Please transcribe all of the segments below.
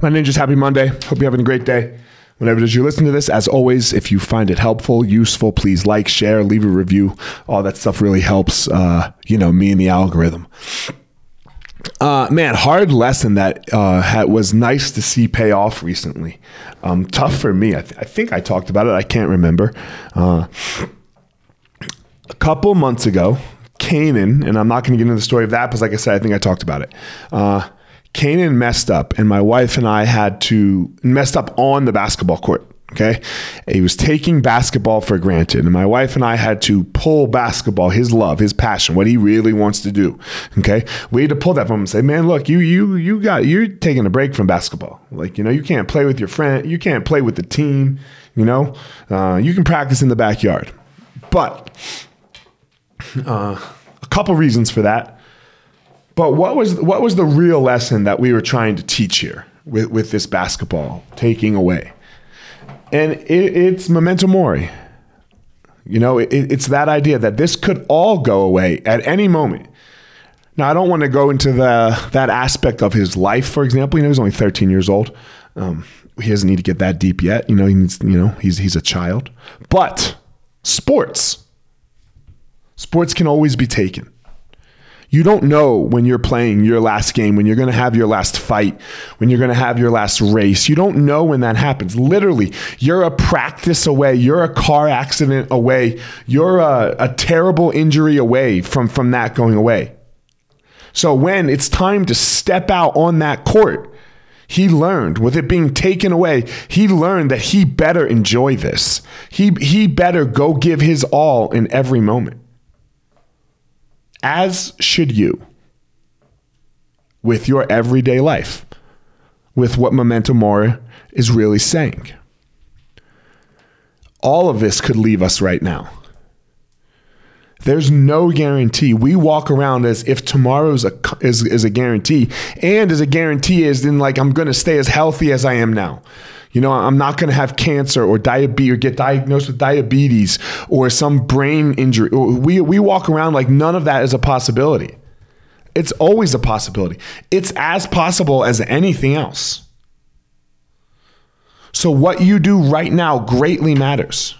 My ninjas, happy Monday. Hope you're having a great day. Whenever it is you listen to this, as always, if you find it helpful, useful, please like, share, leave a review. All that stuff really helps, uh, you know, me and the algorithm. Uh, man, hard lesson that uh, had, was nice to see pay off recently. Um, tough for me. I, th- I, think I talked about it. I can't remember. Uh, a couple months ago, Canaan, and I'm not going to get into the story of that because, like I said, I think I talked about it. Canaan messed up, and my wife and I had to messed up on the basketball court. Okay. He was taking basketball for granted. And my wife and I had to pull basketball, his love, his passion, what he really wants to do. Okay. We had to pull that from him and say, man, look, you, you, you got, you're taking a break from basketball. Like, you know, you can't play with your friend. You can't play with the team. You know, uh, you can practice in the backyard. But uh, a couple reasons for that. But what was what was the real lesson that we were trying to teach here with, with this basketball taking away? And it, it's memento mori. You know, it, it's that idea that this could all go away at any moment. Now, I don't want to go into the that aspect of his life, for example. You know, he's only 13 years old. Um, he doesn't need to get that deep yet. You know, he needs, you know, he's he's a child. But sports, sports can always be taken. You don't know when you're playing your last game, when you're going to have your last fight, when you're going to have your last race. You don't know when that happens. Literally, you're a practice away, you're a car accident away, you're a, a terrible injury away from, from that going away. So when it's time to step out on that court, he learned with it being taken away, he learned that he better enjoy this. He, he better go give his all in every moment as should you with your everyday life, with what Memento Mori is really saying. All of this could leave us right now. There's no guarantee. We walk around as if tomorrow's a is, is a guarantee, and as a guarantee is then like I'm going to stay as healthy as I am now. You know, I'm not going to have cancer or diabetes or get diagnosed with diabetes or some brain injury. We, we walk around like none of that is a possibility. It's always a possibility. It's as possible as anything else. So, what you do right now greatly matters.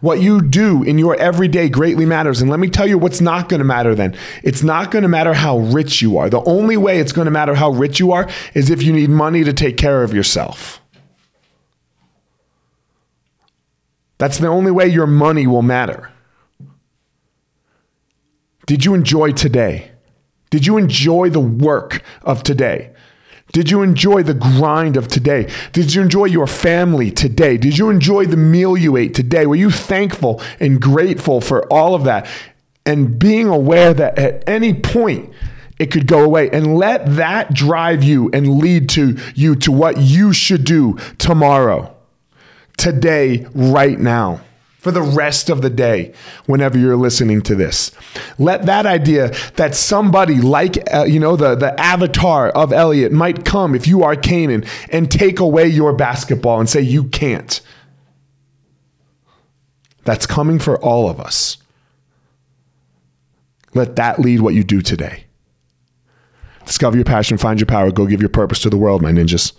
What you do in your everyday greatly matters. And let me tell you what's not going to matter then. It's not going to matter how rich you are. The only way it's going to matter how rich you are is if you need money to take care of yourself. That's the only way your money will matter. Did you enjoy today? Did you enjoy the work of today? Did you enjoy the grind of today? Did you enjoy your family today? Did you enjoy the meal you ate today? Were you thankful and grateful for all of that? And being aware that at any point it could go away and let that drive you and lead to you to what you should do tomorrow today, right now, for the rest of the day, whenever you're listening to this. Let that idea that somebody like, uh, you know, the, the avatar of Elliot might come if you are Canaan and take away your basketball and say, you can't. That's coming for all of us. Let that lead what you do today. Discover your passion, find your power, go give your purpose to the world, my ninjas.